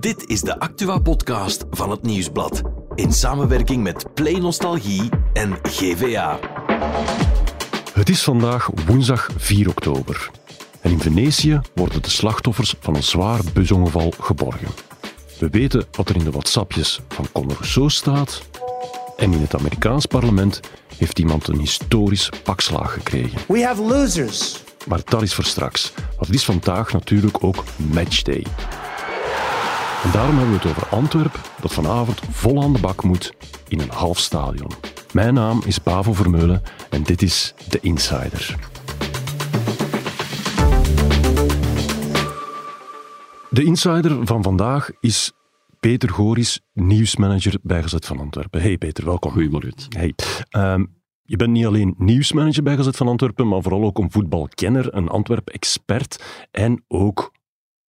Dit is de Actua-podcast van het Nieuwsblad. In samenwerking met Play Nostalgie en GVA. Het is vandaag woensdag 4 oktober. En in Venetië worden de slachtoffers van een zwaar busongeval geborgen. We weten wat er in de WhatsAppjes van Conor Rousseau staat. En in het Amerikaans parlement heeft iemand een historisch pakslaag gekregen. We have losers. Maar dat is voor straks. Want het is vandaag natuurlijk ook matchday. En daarom hebben we het over Antwerpen, dat vanavond vol aan de bak moet in een half stadion. Mijn naam is Pavo Vermeulen en dit is The Insider. De Insider van vandaag is Peter Goris, nieuwsmanager bij Gezet van Antwerpen. Hey Peter, welkom. Goedemorgen. Hey. Ehm, je bent niet alleen nieuwsmanager bij Gezet van Antwerpen, maar vooral ook een voetbalkenner, een Antwerpen-expert en ook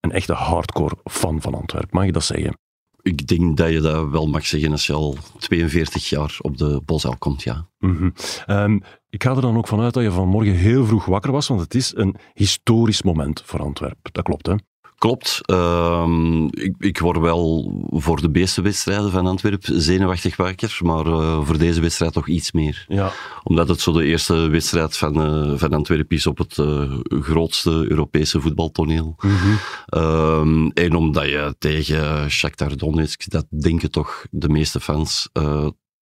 een echte hardcore fan van Antwerpen. Mag je dat zeggen? Ik denk dat je dat wel mag zeggen als je al 42 jaar op de Bosuil komt, ja. Mhm. Ehm, ik ga er dan ook vanuit dat je vanmorgen heel vroeg wakker was, want het is een historisch moment voor Antwerpen. Dat klopt, hè? Klopt. Ehm, ik, ik word wel voor de meeste wedstrijden van Antwerpen zenuwachtig wakker, maar eh, voor deze wedstrijd toch iets meer. Ja. Omdat het zo de eerste wedstrijd van, eh, van Antwerpen is op het eh, grootste Europese voetbaltoneel. Ehm, en omdat je tegen Shakhtar Donetsk, dat denken toch de meeste fans,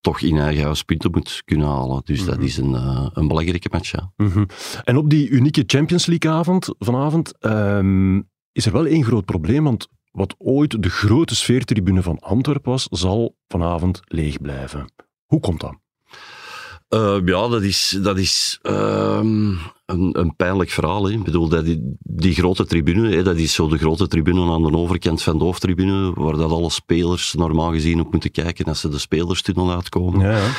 toch in eigen huis punten moet kunnen halen. Dus dat is een, een belangrijke match, ja. Mhm. En op die unieke Champions League-avond vanavond ehm, is er wel één groot probleem, want wat ooit de grote sfeertribune van Antwerpen was, zal vanavond leeg blijven. Hoe komt dat? Uh, ja, dat is, dat is ehm, een, een pijnlijk verhaal. Hè. Ik bedoel, dat die, die grote tribune, hè, dat is zo de grote tribune aan de overkant van de hoofdtribune, waar dat alle spelers normaal gezien op moeten kijken als ze de spelerstunnel uitkomen. Ja, ja.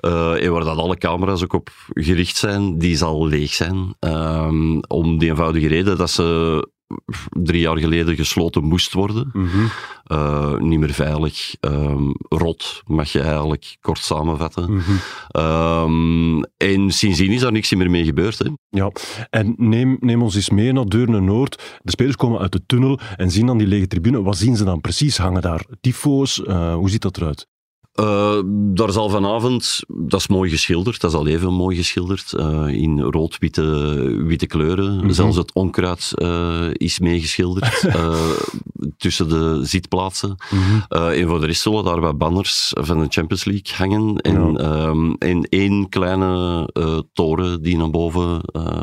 Uh, en waar dat alle camera's ook op gericht zijn, die zal leeg zijn. Um, om die eenvoudige reden dat ze drie jaar geleden gesloten moest worden. uh, niet meer veilig. Um, rot, mag je eigenlijk kort samenvatten. um, en sindsdien is daar niks meer mee gebeurd. Hè. Ja, en neem, neem ons eens mee naar Deurne Noord. De spelers komen uit de tunnel en zien dan die lege tribune. Wat zien ze dan precies? Hangen daar tyfo's? Uh, hoe ziet dat eruit? Uh, daar zal vanavond, dat is mooi geschilderd, dat is al even mooi geschilderd, uh, in rood-witte witte kleuren. Mm -hmm. Zelfs het onkruid uh, is meegeschilderd tussen de zitplaatsen. Mm -hmm. en voor de rest zullen daar wat banners van de Champions League hangen. En, ja. um, en één kleine toren die naar boven,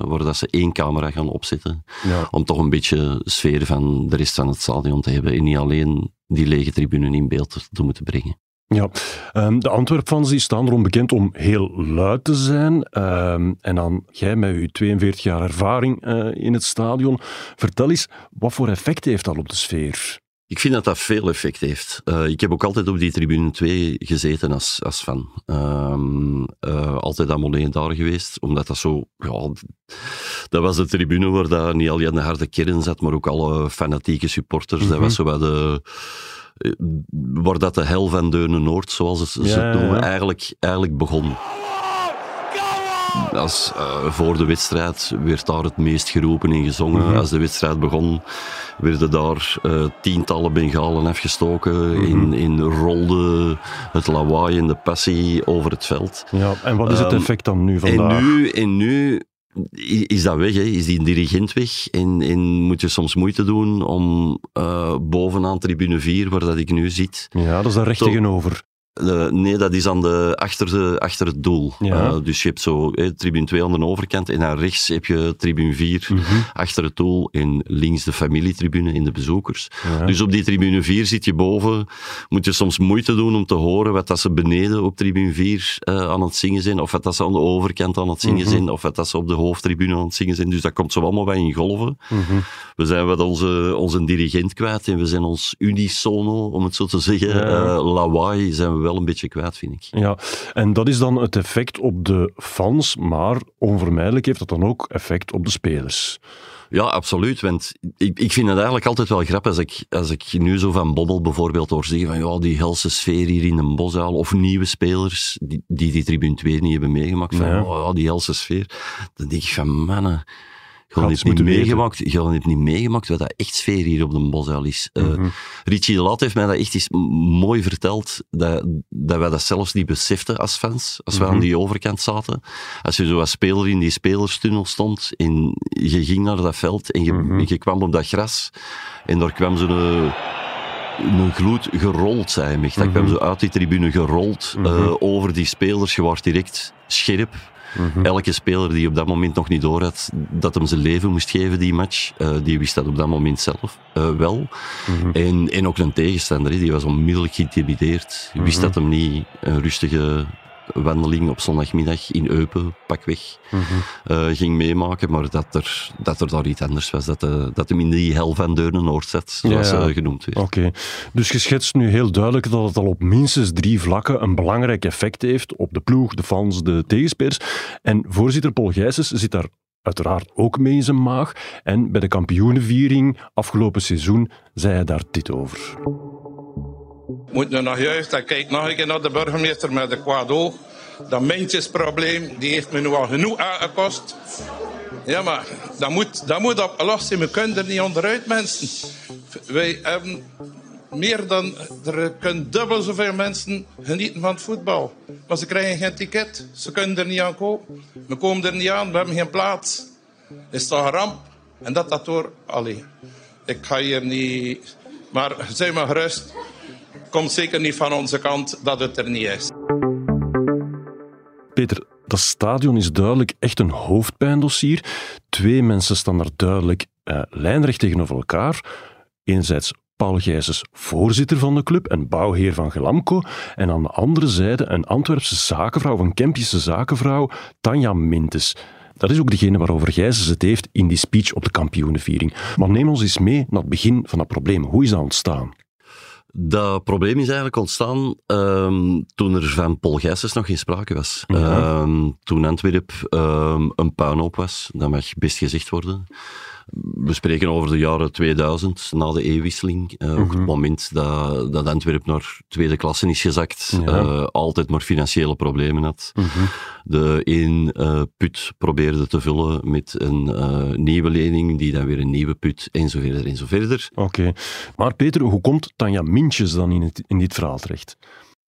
waar dat ze één camera gaan opzetten. Ja. Om toch een beetje sfeer van de rest van het stadion te hebben. En niet alleen die lege tribune in beeld te moeten brengen. Ja, um, de Antwerpfans die staan erom bekend om heel luid te zijn. Um, en dan jij met je 42 jaar ervaring uh, in het stadion. Vertel eens, wat voor effect heeft dat op de sfeer? Ik vind dat dat veel effect heeft. Uh, ik heb ook altijd op die tribune 2 gezeten als, als fan. Um, uh, altijd aan Moleen daar geweest, omdat dat zo... Ja, dat was de tribune waar dat niet alleen de harde kern zat, maar ook alle fanatieke supporters. Mm -hmm. Dat was zo wat de waar dat de hel van Deurne Noord, zoals ze ja, het noemen, ja. eigenlijk, eigenlijk begon. Als, uh, voor de wedstrijd werd daar het meest geroepen en gezongen. Mm -hmm. Als de wedstrijd begon, werden daar uh, tientallen bengalen afgestoken. Mm -hmm. in, in rolde het lawaai en de passie over het veld. Ja, en wat is het effect dan nu vandaag? En nu, en nu is dat weg, hè? is die dirigent weg en, en moet je soms moeite doen om uh, bovenaan tribune 4, waar dat ik nu zit... Ja, dat is daar recht tegenover. Uh, nee, dat is aan de, achter, de, achter het doel. Ja. Uh, dus je hebt zo eh, tribune 2 aan de overkant en naar rechts heb je tribune 4 mm -hmm. achter het doel en links de familietribune in de bezoekers. Ja. Dus op die tribune 4 zit je boven, moet je soms moeite doen om te horen wat dat ze beneden op tribune 4 uh, aan het zingen zijn, of wat dat ze aan de overkant aan het zingen mm -hmm. zijn, of wat dat ze op de hoofdtribune aan het zingen zijn. Dus dat komt zo allemaal bij in golven. Mm -hmm. We zijn wat onze, onze dirigent kwijt en we zijn ons unisono, om het zo te zeggen, ja. lawaai zijn we wel een beetje kwijt, vind ik. Ja, en dat is dan het effect op de fans, maar onvermijdelijk heeft dat dan ook effect op de spelers. Ja, absoluut. Want ik, ik vind het eigenlijk altijd wel grappig als ik, als ik nu zo van Bobbel bijvoorbeeld hoor zeggen van ja, die helse sfeer hier in een boszaal, of nieuwe spelers die die, die tribune 2 niet hebben meegemaakt, van ja. oh ja, die helse sfeer. Dan denk ik van mannen, Gewoon heeft niet meegemaakt, gewoon heeft niet meegemaakt wat dat echt sfeer hier op de Bosuil is. Uh, Richie de Laat heeft mij dat echt eens mooi verteld, dat, dat wij dat zelfs niet beseften als fans, als we aan die overkant zaten. Als je zo als speler in die spelerstunnel stond en je ging naar dat veld en je, je kwam op dat gras en daar kwam zo'n een gloed gerold, zei hij. Dat kwam zo uit die tribune gerold uh, over die spelers. Je wordt direct scherp. Mhm. Elke speler die op dat moment nog niet door had dat hem zijn leven moest geven, die match, uh, die wist dat op dat moment zelf uh, wel. Mhm. en, en ook een tegenstander, die was onmiddellijk geïntimideerd. Wist mhm. dat hem niet een rustige wandeling op zondagmiddag in Eupen, pakweg, mm ging meemaken, maar dat er, dat er daar iets anders was, dat, de, dat hem in die hel van Deurne Noord zat, zoals ja, ja. genoemd werd. Oké, dus je schetst nu heel duidelijk dat het al op minstens drie vlakken een belangrijk effect heeft op de ploeg, de fans, de tegenspelers. En voorzitter Paul Gijsens zit daar uiteraard ook mee in zijn maag. En bij de kampioenenviering afgelopen seizoen zei hij daar dit over. Moet nu nog juist en kijk nog een keer naar de burgemeester met de kwaad oog. Dat mijntjesprobleem, die heeft me nu al genoeg aangekost. Ja, maar dat moet, dat moet opgelost. We kunnen er niet onderuit, mensen. Wij hebben meer dan... Er kunnen dubbel zoveel mensen genieten van het voetbal. Maar ze krijgen geen ticket. Ze kunnen er niet aan kopen. We komen er niet aan. We hebben geen plaats. Is toch een ramp? En dat dat door... Allee, ik ga hier niet... Maar zeg maar gerust komt zeker niet van onze kant dat het er niet is. Peter, dat stadion is duidelijk echt een hoofdpijndossier. Twee mensen staan daar duidelijk uh, lijnrecht tegenover elkaar. Enerzijds Paul Gijsens, voorzitter van de club en bouwheer van Gelamco. En aan de andere zijde een Antwerpse zakenvrouw, een Kempische zakenvrouw, Tanja Mintes. Dat is ook degene waarover Gijsens het heeft in die speech op de kampioenenviering. Maar neem ons eens mee naar het begin van dat probleem. Hoe is dat ontstaan? Dat probleem is eigenlijk ontstaan um, toen er van Paul Gijsens nog geen sprake was. Ja. Um, toen Antwerp um, een puinhoop was, dat mag best gezegd worden we spreken over de jaren 2000, na de e-wisseling. Uh, Ook het mhm. moment dat, dat Antwerp naar tweede klasse is gezakt. Uh, altijd maar financiële problemen had. Mm -hmm. De één uh, put probeerde te vullen met een nieuwe lening, die dan weer een nieuwe put, en zo verder en zo verder. Oké. Maar Peter, hoe komt Tanja Mintjes dan in, het, in dit verhaal terecht?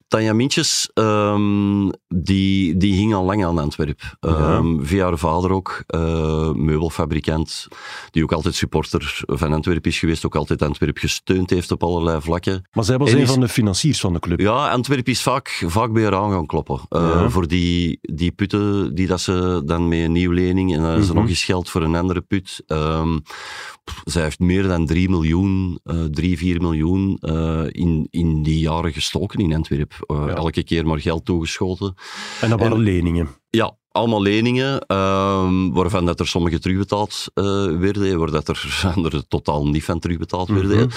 Tanja Mintjes, um, die, die hing al lang aan Antwerp. Um, Via haar vader ook, uh, meubelfabrikant, die ook altijd supporter van Antwerp is geweest, ook altijd Antwerp gesteund heeft op allerlei vlakken. Maar zij was een van de financiers van de club. Ja, Antwerp is vaak, vaak bij haar aan gaan kloppen. Uh, Voor die, die putten die dat ze dan met een nieuwe lening, en dan is er mhm. nog eens geld voor een andere put. Um, zij heeft meer dan 3 miljoen, uh, 3, 4 miljoen uh, in, in die jaren gestoken in Antwerp. Uh, Elke keer maar geld toegeschoten. En dat waren en, leningen? Ja, allemaal leningen, uh, waarvan dat er sommige terugbetaald uh, werden, waar dat er andere totaal niet van terugbetaald werden. Mm -hmm.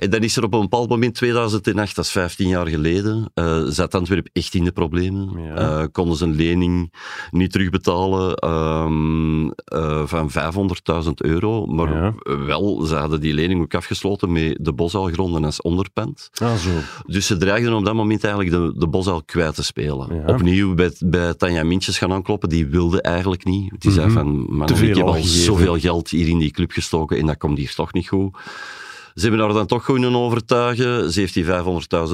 En dan is er op een bepaald moment, 2008, dat is 15 jaar geleden, uh, zat Antwerp echt in de problemen. Ja. Uh, konden ze een lening niet terugbetalen um, van 500.000 euro, maar ja. wel, ze hadden die lening ook afgesloten met de bosuilgronden als onderpand. Ah, zo. Dus ze dreigden op dat moment eigenlijk de, de bosuil kwijt te spelen. Ja. Opnieuw bij, bij Tanja Mintjes gaan aankloppen, die wilde eigenlijk niet. Die zei mhm. van, man, ik heb al zoveel geld hier in die club gestoken en dat komt hier toch niet goed. Ze hebben haar dan toch kunnen overtuigen. Ze heeft die 500.000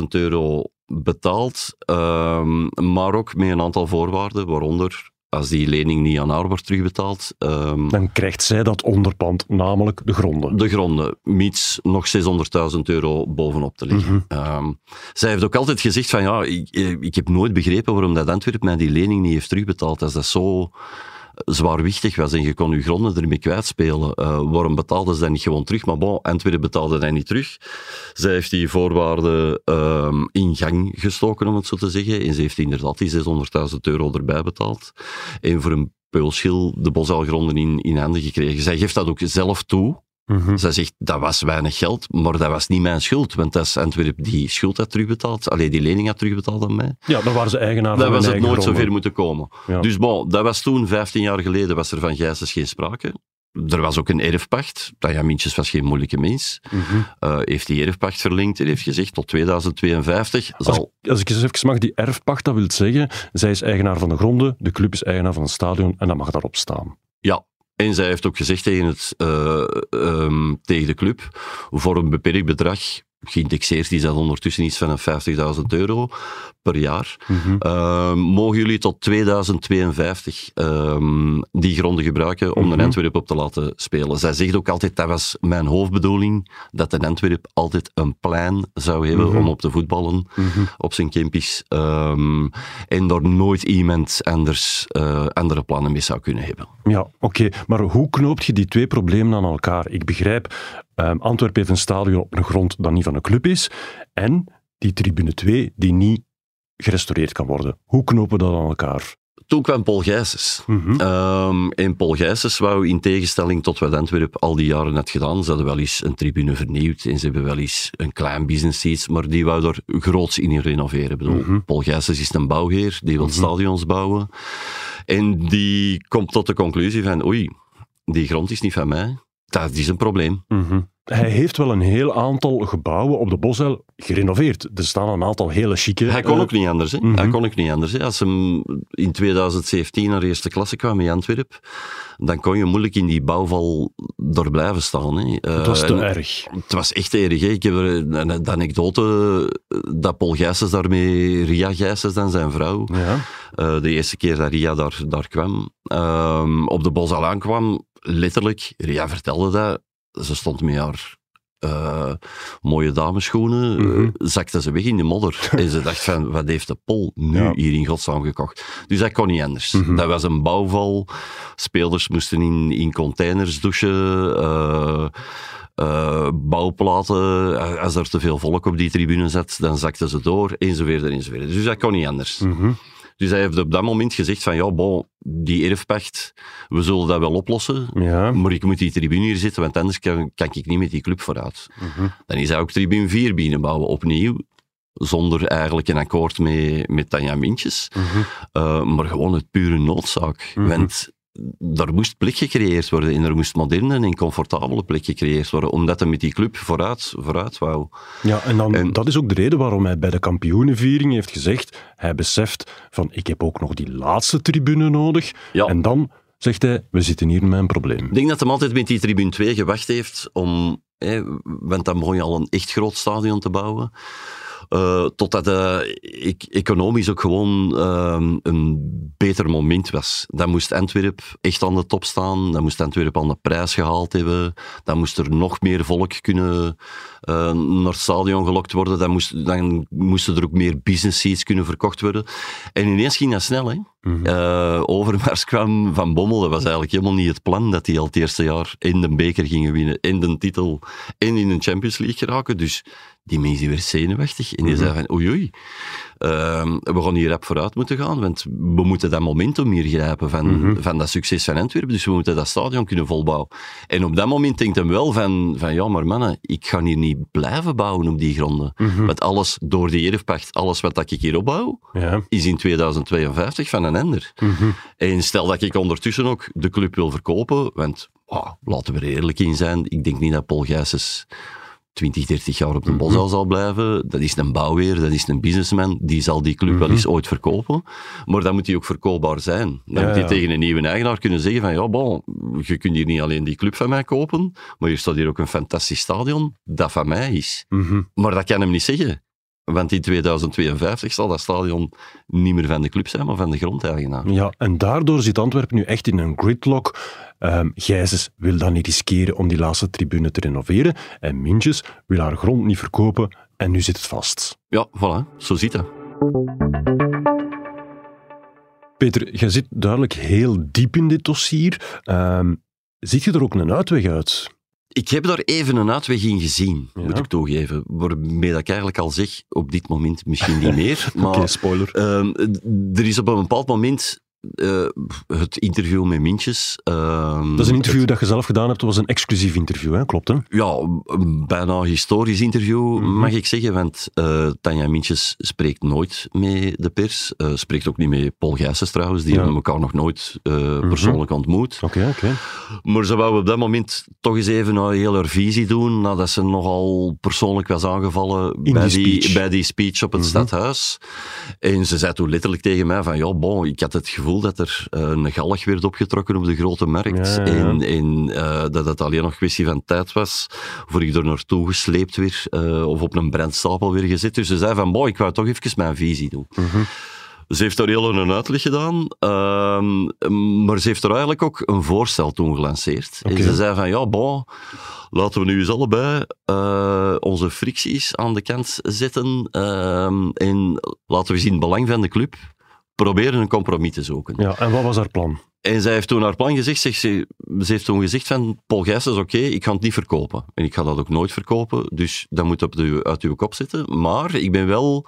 euro betaald, um, maar ook met een aantal voorwaarden, waaronder als die lening niet aan haar wordt terugbetaald... Um, dan krijgt zij dat onderpand, namelijk de gronden. De gronden, mits nog 600.000 euro bovenop te liggen. Mm um, zij heeft ook altijd gezegd van, ja, ik, ik heb nooit begrepen waarom dat Antwerp mij die lening niet heeft terugbetaald. Als dat zo zwaarwichtig was en je kon je gronden ermee kwijtspelen. Uh, waarom betaalden ze dat niet gewoon terug? Maar bon, Antwerpen betaalde dat niet terug. Zij heeft die voorwaarden uh, in gang gestoken, om het zo te zeggen. En ze heeft inderdaad die 600.000 euro erbij betaald. En voor een peulschil de bosuilgronden in, in handen gekregen. Zij geeft dat ook zelf toe. Mm Zij zegt, dat was weinig geld, maar dat was niet mijn schuld, want dat is Antwerp die schuld had terugbetaald, alleen die lening had terugbetaald aan mij. Ja, dan waren ze eigenaar van Dat was het nooit zo ver moeten komen. Ja. Dus bon, dat was toen, 15 jaar geleden, was er van Gijsens geen sprake. Er was ook een erfpacht. Tanja Mintjes was geen moeilijke mens. Mm -hmm. uh, heeft die erfpacht verlengd en heeft gezegd tot 2052 zal... Als ik, als ik eens even mag, die erfpacht, dat wil zeggen, zij is eigenaar van de gronden, de club is eigenaar van het stadion en dat mag daarop staan. Ja, En zij heeft ook gezegd tegen, het, uh, tegen de club, voor een beperkt bedrag geïndexeerd is dat ondertussen iets van 50.000 euro per jaar. Mm mogen jullie tot 2052 um, die gronden gebruiken om mm -hmm. de Antwerp op te laten spelen? Zij zegt ook altijd, dat was mijn hoofdbedoeling, dat de Antwerp altijd een plein zou hebben mhm. om op te voetballen mhm. op zijn campus. Um, en daar nooit iemand anders uh, andere plannen mee zou kunnen hebben. Ja, oké. Okay. Maar hoe knoopt je die twee problemen aan elkaar? Ik begrijp, um, Antwerpen heeft een stadion op een grond dat niet van een club is. En die tribune 2 die niet gerestaureerd kan worden. Hoe knopen we dat aan elkaar? Toen kwam Paul Gijsens. Mm -hmm. um, en Paul Gijsens wou in tegenstelling tot wat Antwerp al die jaren had gedaan, ze hadden wel eens een tribune vernieuwd en ze hebben wel eens een klein business iets, maar die wou er groots in renoveren. bedoel, mm -hmm. Paul Gijsens is een bouwheer, die wil mm -hmm. stadions bouwen. En die komt tot de conclusie van, oei, die grond is niet van mij. Dat is een probleem. Hij heeft wel een heel aantal gebouwen op de Bosuil gerenoveerd. Er staan een aantal hele chique... Hij kon ook niet anders. Hè. Mm -hmm. Hij kon ook niet anders. Hè. Als hem in 2017 naar eerste klasse kwam in Antwerpen, dan kon je moeilijk in die bouwval door blijven staan. Hè. Het was te uh, erg. Het was echt erg. Hè. Ik heb een, de anekdote dat Paul Gijsens daarmee, Ria Gijsens dan zijn vrouw, ja. uh, de eerste keer dat Ria daar, daar kwam, uh, op de Bosuil aankwam, letterlijk, Ria vertelde dat, ze stond met haar uh, mooie dameschoenen, mm -hmm. zakte ze weg in de modder. en ze dacht van, wat heeft de Pol nu ja. hier in godsnaam gekocht? Dus dat kon niet anders. Mm -hmm. Dat was een bouwval. Spelers moesten in, in containers douchen. Uh, uh, bouwplaten, als er te veel volk op die tribune zat, dan zakten ze door, enzovoort enzovoort. Dus dat kon niet anders. Mm -hmm. Dus hij heeft op dat moment gezegd van, ja, bon, die erfpacht, we zullen dat wel oplossen, ja. maar ik moet die tribune hier zitten, want anders kan, kan ik niet met die club vooruit. -huh. Dan is hij ook tribune 4 binnenbouwen, opnieuw, zonder eigenlijk een akkoord met, met Tanja Mintjes, -huh. uh, maar gewoon het pure noodzaak. -huh. Want er moest plek gecreëerd worden en er moest moderne en comfortabele plek gecreëerd worden, omdat hij met die club vooruit, vooruit wou. Ja, en, dan, en dat is ook de reden waarom hij bij de kampioenenviering heeft gezegd, hij beseft van ik heb ook nog die laatste tribune nodig. Ja. En dan zegt hij, we zitten hier met een probleem. Ik denk dat hij altijd met die tribune 2 gewacht heeft om, hè, want dan begon je al een echt groot stadion te bouwen. Uh, totdat uh, ik, economisch ook gewoon uh, een beter moment was. Dan moest Antwerp echt aan de top staan. Dan moest Antwerp aan de prijs gehaald hebben. Dan moest er nog meer volk kunnen uh, naar het stadion gelokt worden. Dan, moest, dan moesten er ook meer business seats kunnen verkocht worden. En ineens ging dat snel, hè. Uh, Overmars kwam Van Bommel. Dat was eigenlijk helemaal niet het plan dat hij al het eerste jaar in de beker gingen winnen, in de titel en in de Champions League geraken. Dus die mensen weer zenuwachtig. En die mm -hmm. zeiden van, oei oei, uh, we gaan hier rap vooruit moeten gaan, want we moeten dat momentum hier grijpen van, mm -hmm. van dat succes van Antwerpen, dus we moeten dat stadion kunnen volbouwen. En op dat moment denkt hij wel van, van, ja maar mannen, ik ga hier niet blijven bouwen op die gronden. Mm -hmm. Want alles door die erfpacht, alles wat ik hier opbouw, ja. is in 2052 van een ander. -hmm. En stel dat ik ondertussen ook de club wil verkopen, want oh, laten we er eerlijk in zijn, ik denk niet dat Paul Gijsens 20, 30 jaar op de mm -hmm. zal blijven. Dat is een bouwweer, dat is een businessman. Die zal die club mm -hmm. wel eens ooit verkopen. Maar dan moet hij ook verkoopbaar zijn. Dan ja, moet hij ja. tegen een nieuwe eigenaar kunnen zeggen van ja, bon, je kunt hier niet alleen die club van mij kopen, maar hier staat hier ook een fantastisch stadion dat van mij is. Mm -hmm. Maar dat kan hem niet zeggen. Want in 2052 zal dat stadion niet meer van de club zijn, maar van de grondeigenaar. Ja, en daardoor zit Antwerpen nu echt in een gridlock. Um, Gijzes wil dan niet riskeren om die laatste tribune te renoveren. En Mintjes wil haar grond niet verkopen. En nu zit het vast. Ja, voilà. Zo zit het. Peter, jij zit duidelijk heel diep in dit dossier. Um, ziet je er ook een uitweg uit? Ik heb daar even een uitweg in gezien, ja. moet ik toegeven. Waarmee dat ik eigenlijk al zeg, op dit moment misschien niet meer. Maar okay, spoiler. Um, er is op een bepaald moment uh, het interview met Mintjes. Uh, dat is een interview het, dat je zelf gedaan hebt. Dat was een exclusief interview, hè? klopt hè? Ja, een bijna historisch interview, mm -hmm. mag ik zeggen. Want uh, Tanja Mintjes spreekt nooit met de pers. Uh, spreekt ook niet met Paul Gijsens trouwens. Die ja. hebben elkaar nog nooit mm -hmm. persoonlijk ontmoet. Oké, okay, oké. Okay. Maar ze wou op dat moment toch eens even een hele visie doen. Nadat ze nogal persoonlijk was aangevallen In bij die, die, bij die speech op het mm -hmm. stadhuis. En ze zei toen letterlijk tegen mij van, ja, bon, ik had het gevoel gevoel dat er uh, een galg werd opgetrokken op de grote markt. En, en uh, dat het alleen nog kwestie van tijd was voor ik er naartoe gesleept werd uh, of op een brandstapel weer gezet. Dus ze zei van, boy, ik wou toch even mijn visie doen. Mhm. Ze heeft daar heel een uitleg gedaan, uh, maar ze heeft er eigenlijk ook een voorstel toen gelanceerd. En ze zei van, ja, bon, laten we nu eens allebei uh, onze fricties aan de kant zetten uh, en laten we zien het belang van de club proberen een compromis te zoeken. Ja, en wat was haar plan? En zij heeft toen haar plan gezegd, ze, ze heeft toen gezegd van, Paul is oké, ik ga het niet verkopen. En ik ga dat ook nooit verkopen, dus dat moet op de, uit uw kop zitten. Maar ik ben wel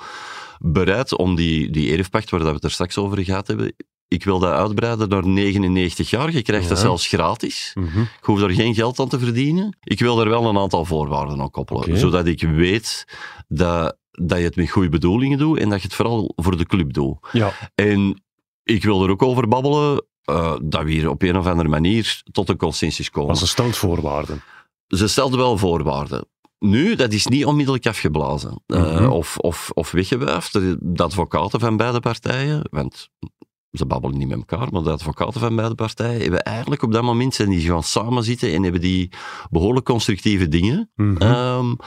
bereid om die, die erfpacht, waar we het er straks over gehad hebben, ik wil dat uitbreiden naar 99 jaar. Je krijgt dat zelfs gratis. Mhm. Ik hoef daar geen geld aan te verdienen. Ik wil daar wel een aantal voorwaarden aan koppelen. Zodat ik weet dat, dat je het met goede bedoelingen doet en dat je het vooral voor de club doet. Ja. En ik wil er ook over babbelen uh, dat we hier op een of andere manier tot een consensus komen. Maar ze stelt voorwaarden. Ze stelde wel voorwaarden. Nu, dat is niet onmiddellijk afgeblazen uh, of, of, of weggewuifd. De advocaten van beide partijen, want ze babbelen niet met elkaar, maar de advocaten van beide partijen hebben eigenlijk op dat moment zijn die gaan samenzitten en hebben die behoorlijk constructieve dingen. Mm -hmm.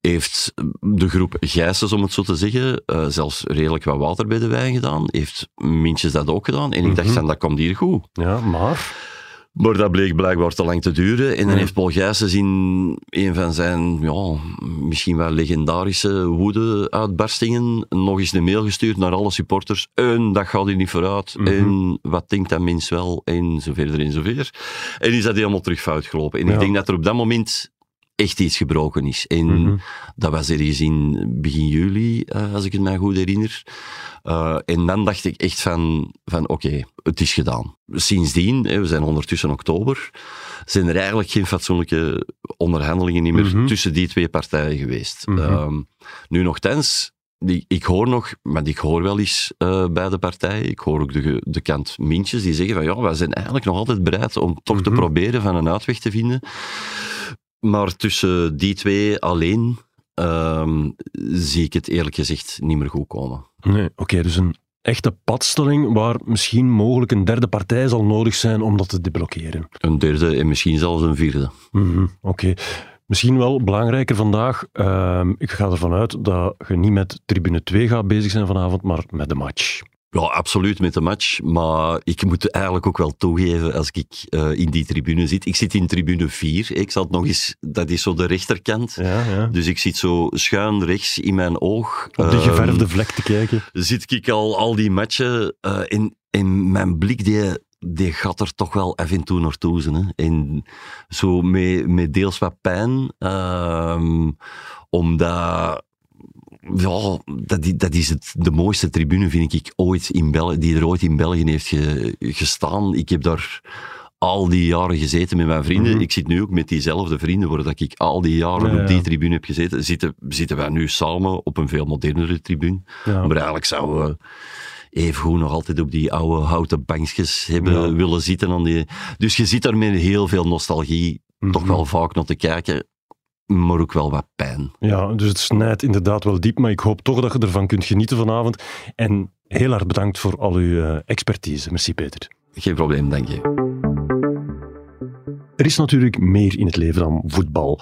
Heeft de groep Gijsens, om het zo te zeggen, uh, zelfs redelijk wat water bij de wijn gedaan. Heeft Mintjes dat ook gedaan. En ik dacht, van, dat komt hier goed. Ja, maar... Maar dat bleek blijkbaar te lang te duren. En dan heeft Paul Gijsens in een van zijn ja, misschien wel legendarische woede-uitbarstingen nog eens een mail gestuurd naar alle supporters. En dat gaat hier niet vooruit. Mhm. En wat denkt dat mens wel? En zo verder en zo verder. En is dat helemaal terug fout gelopen. En ik denk dat er op dat moment echt iets gebroken is. En mhm. dat was ergens in begin juli, uh, als ik het mij goed herinner. Uh, en dan dacht ik echt van, van oké, het is gedaan. Sindsdien, we zijn ondertussen oktober, zijn er eigenlijk geen fatsoenlijke onderhandelingen meer mhm. tussen die twee partijen geweest. Mm -hmm. um, nu nogthans, die, ik hoor nog, maar ik hoor wel eens uh, bij de partijen, ik hoor ook de, de kant Mintjes, die zeggen van ja, wij zijn eigenlijk nog altijd bereid om toch te mhm. proberen van een uitweg te vinden. Maar tussen die twee alleen um, zie ik het eerlijk gezegd niet meer goed komen. Nee, oké, dus een echte padstelling waar misschien mogelijk een derde partij zal nodig zijn om dat te deblokkeren. Een derde en misschien zelfs een vierde. Mm oké. Misschien wel belangrijker vandaag, uh, ik ga ervan uit dat je niet met tribune 2 gaat bezig zijn vanavond, maar met de match. Ja, absoluut met de match. Maar ik moet eigenlijk ook wel toegeven als ik uh, in die tribune zit. Ik zit in tribune 4. Ik zal het nog eens, dat is zo de rechterkant. Ja, ja. Dus ik zit zo schuin rechts in mijn oog. Op die geverfde uh, vlek te kijken. Zit ik al, al die matchen uh, in, in mijn blik die die gaat er toch wel even toe naartoe zijn. Hè. En zo met, met deels wat pijn, um, omdat ja, dat, dat is het, de mooiste tribune, vind ik, ooit in België, die er ooit in België heeft ge, gestaan. Ik heb daar al die jaren gezeten met mijn vrienden. Mhm. Ik zit nu ook met diezelfde vrienden, waar dat ik al die jaren op die tribune heb gezeten. Zitten, zitten wij nu samen op een veel modernere tribune. Ja. Maar eigenlijk zouden we even goed nog altijd op die oude houten bankjes hebben willen zitten. Aan die... Dus je zit daar met heel veel nostalgie toch mhm. wel vaak naar te kijken maar ook wel wat pijn. Ja, dus het snijdt inderdaad wel diep, maar ik hoop toch dat je ervan kunt genieten vanavond. En heel erg bedankt voor al uw uh, expertise. Merci, Peter. Geen probleem, dank je. Er is natuurlijk meer in het leven dan voetbal.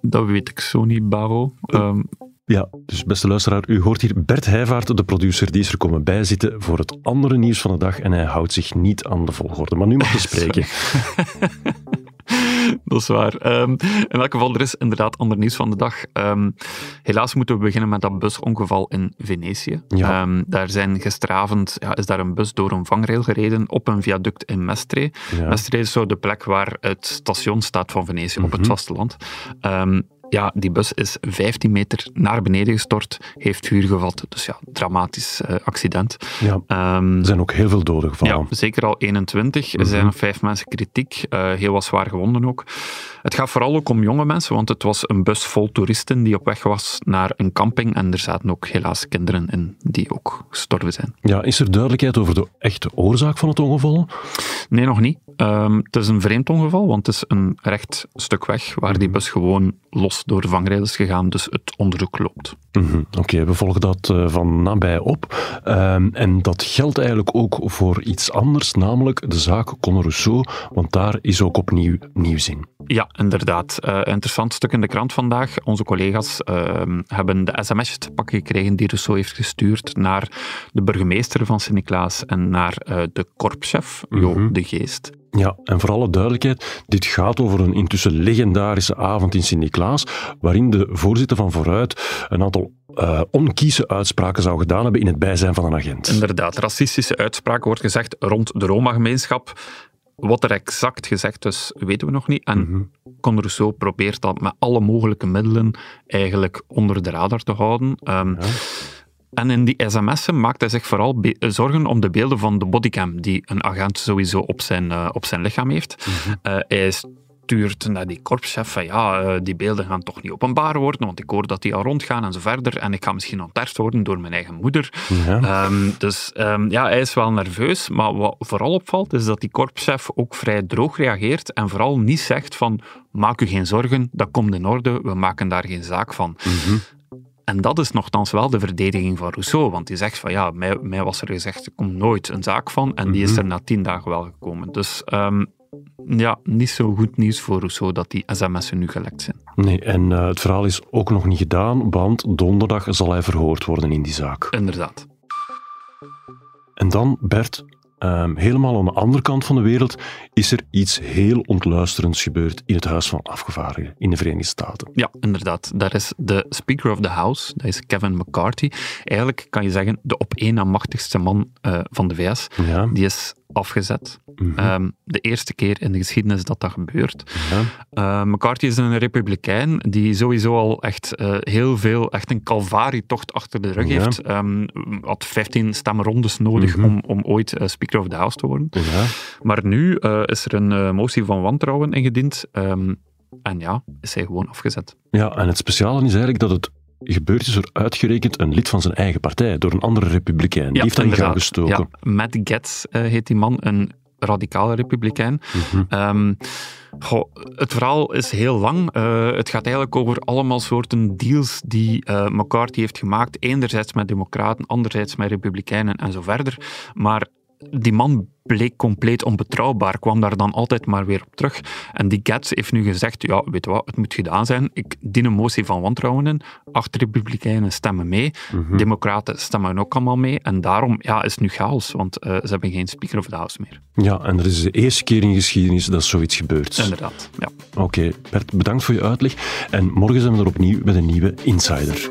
Dat weet ik zo niet, Baro. Um... Ja, dus beste luisteraar, u hoort hier Bert Heijvaart, de producer, die is er komen bijzitten voor het andere nieuws van de dag en hij houdt zich niet aan de volgorde. Maar nu mag je spreken. dat is waar. Um, in elk geval, er is inderdaad ander nieuws van de dag. Um, helaas moeten we beginnen met dat busongeval in Venetië. Ja. Um, daar zijn gisteravond, ja, is daar een bus door een vangrail gereden op een viaduct in Mestre. Ja. Mestre is zo de plek waar het station staat van Venetië, mm -hmm. op het mhm. vasteland. Ja, die bus is 15 meter naar beneden gestort, heeft vuur gevat. Dus ja, dramatisch uh, accident. Ja, um, er zijn ook heel veel doden gevallen. Ja, zeker al 21. Er zijn nog vijf mensen kritiek, uh, heel wat zwaar gewonden ook. Het gaat vooral ook om jonge mensen, want het was een bus vol toeristen die op weg was naar een camping. En er zaten ook helaas kinderen in die ook gestorven zijn. Ja, is er duidelijkheid over de echte oorzaak van het ongeval? Nee, nog niet. Um, het is een vreemd ongeval, want het is een recht stuk weg waar die bus gewoon los door de vangrail is gegaan, dus het onderzoek loopt. Mhm, oké, we volgen dat uh, van nabij op. Ehm, en dat geldt eigenlijk ook voor iets anders, namelijk de zaak Conor Rousseau, want daar is ook opnieuw nieuws in. Ja, inderdaad. Uh, interessant stuk in de krant vandaag. Onze collega's ehm, hebben de sms te pakken gekregen die Rousseau heeft gestuurd naar de burgemeester van Sint-Niklaas en naar uh, de korpschef, Jo mhm. de Geest. Ja, en voor alle duidelijkheid, dit gaat over een intussen legendarische avond in Sint-Niklaas, waarin de voorzitter van Vooruit een aantal uh, onkieze uitspraken zou gedaan hebben in het bijzijn van een agent. Inderdaad, racistische uitspraken wordt gezegd rond de Roma-gemeenschap. Wat er exact gezegd is, weten we nog niet. En mm -hmm. Rousseau probeert dat met alle mogelijke middelen eigenlijk onder de radar te houden. Um, ja. En in die sms'en maakt hij zich vooral zorgen om de beelden van de bodycam die een agent sowieso op zijn, uh, op zijn lichaam heeft. Mm -hmm. uh, hij stuurt naar die korpschef van ja, uh, die beelden gaan toch niet openbaar worden, want ik hoor dat die al rondgaan en zo verder. En ik ga misschien onterfd worden door mijn eigen moeder. Ja. Um, dus um, ja, hij is wel nerveus. Maar wat vooral opvalt, is dat die korpschef ook vrij droog reageert en vooral niet zegt van maak u geen zorgen, dat komt in orde, we maken daar geen zaak van. Mm -hmm. En dat is nogthans wel de verdediging van Rousseau, want die zegt van ja, mij, mij was er gezegd, er komt nooit een zaak van, en die is er na tien dagen wel gekomen. Dus um, ja, niet zo goed nieuws voor Rousseau dat die sms'en nu gelekt zijn. Nee, en uh, het verhaal is ook nog niet gedaan, want donderdag zal hij verhoord worden in die zaak. Inderdaad. En dan, Bert, Um, helemaal aan de andere kant van de wereld is er iets heel ontluisterends gebeurd in het Huis van Afgevaardigden in de Verenigde Staten. Ja, inderdaad. Daar is de Speaker of the House, dat is Kevin McCarthy. Eigenlijk kan je zeggen de op één na machtigste man uh, van de VS. Ja. Die is afgezet. Mm -hmm. um, de eerste keer in de geschiedenis dat dat gebeurt. Ja. Uh, McCarthy is een republikein die sowieso al echt uh, heel veel, echt een calvarietocht achter de rug ja. heeft. Um, had 15 stemrondes nodig mm -hmm. om, om ooit uh, Speaker of the House te worden. Ja. Maar nu is er een motie van wantrouwen ingediend. Um, en ja, is hij gewoon afgezet. Ja, en het speciale is eigenlijk dat het gebeurd is er uitgerekend een lid van zijn eigen partij, door een andere republikein. Ja, die heeft in gang gestoken. Ja, Matt Getz uh, heet die man, een radicale republikein. Mm -hmm. um, goh, het verhaal is heel lang. Uh, het gaat eigenlijk over allemaal soorten deals die uh, McCarthy heeft gemaakt. Enerzijds met democraten, anderzijds met republikeinen en zo verder. Maar die man bleek compleet onbetrouwbaar, kwam daar dan altijd maar weer op terug. En die Getz heeft nu gezegd, ja, weet je wat, het moet gedaan zijn. Ik dien een motie van wantrouwen in. Acht republikeinen stemmen mee. Mm -hmm. Democraten stemmen ook allemaal mee. En daarom ja, is het nu chaos, want uh, ze hebben geen Speaker of the House meer. Ja, en dat is de eerste keer in geschiedenis dat zoiets gebeurt. Inderdaad, ja. Oké, okay, Bert, bedankt voor je uitleg. En morgen zijn we er opnieuw met een nieuwe Insider.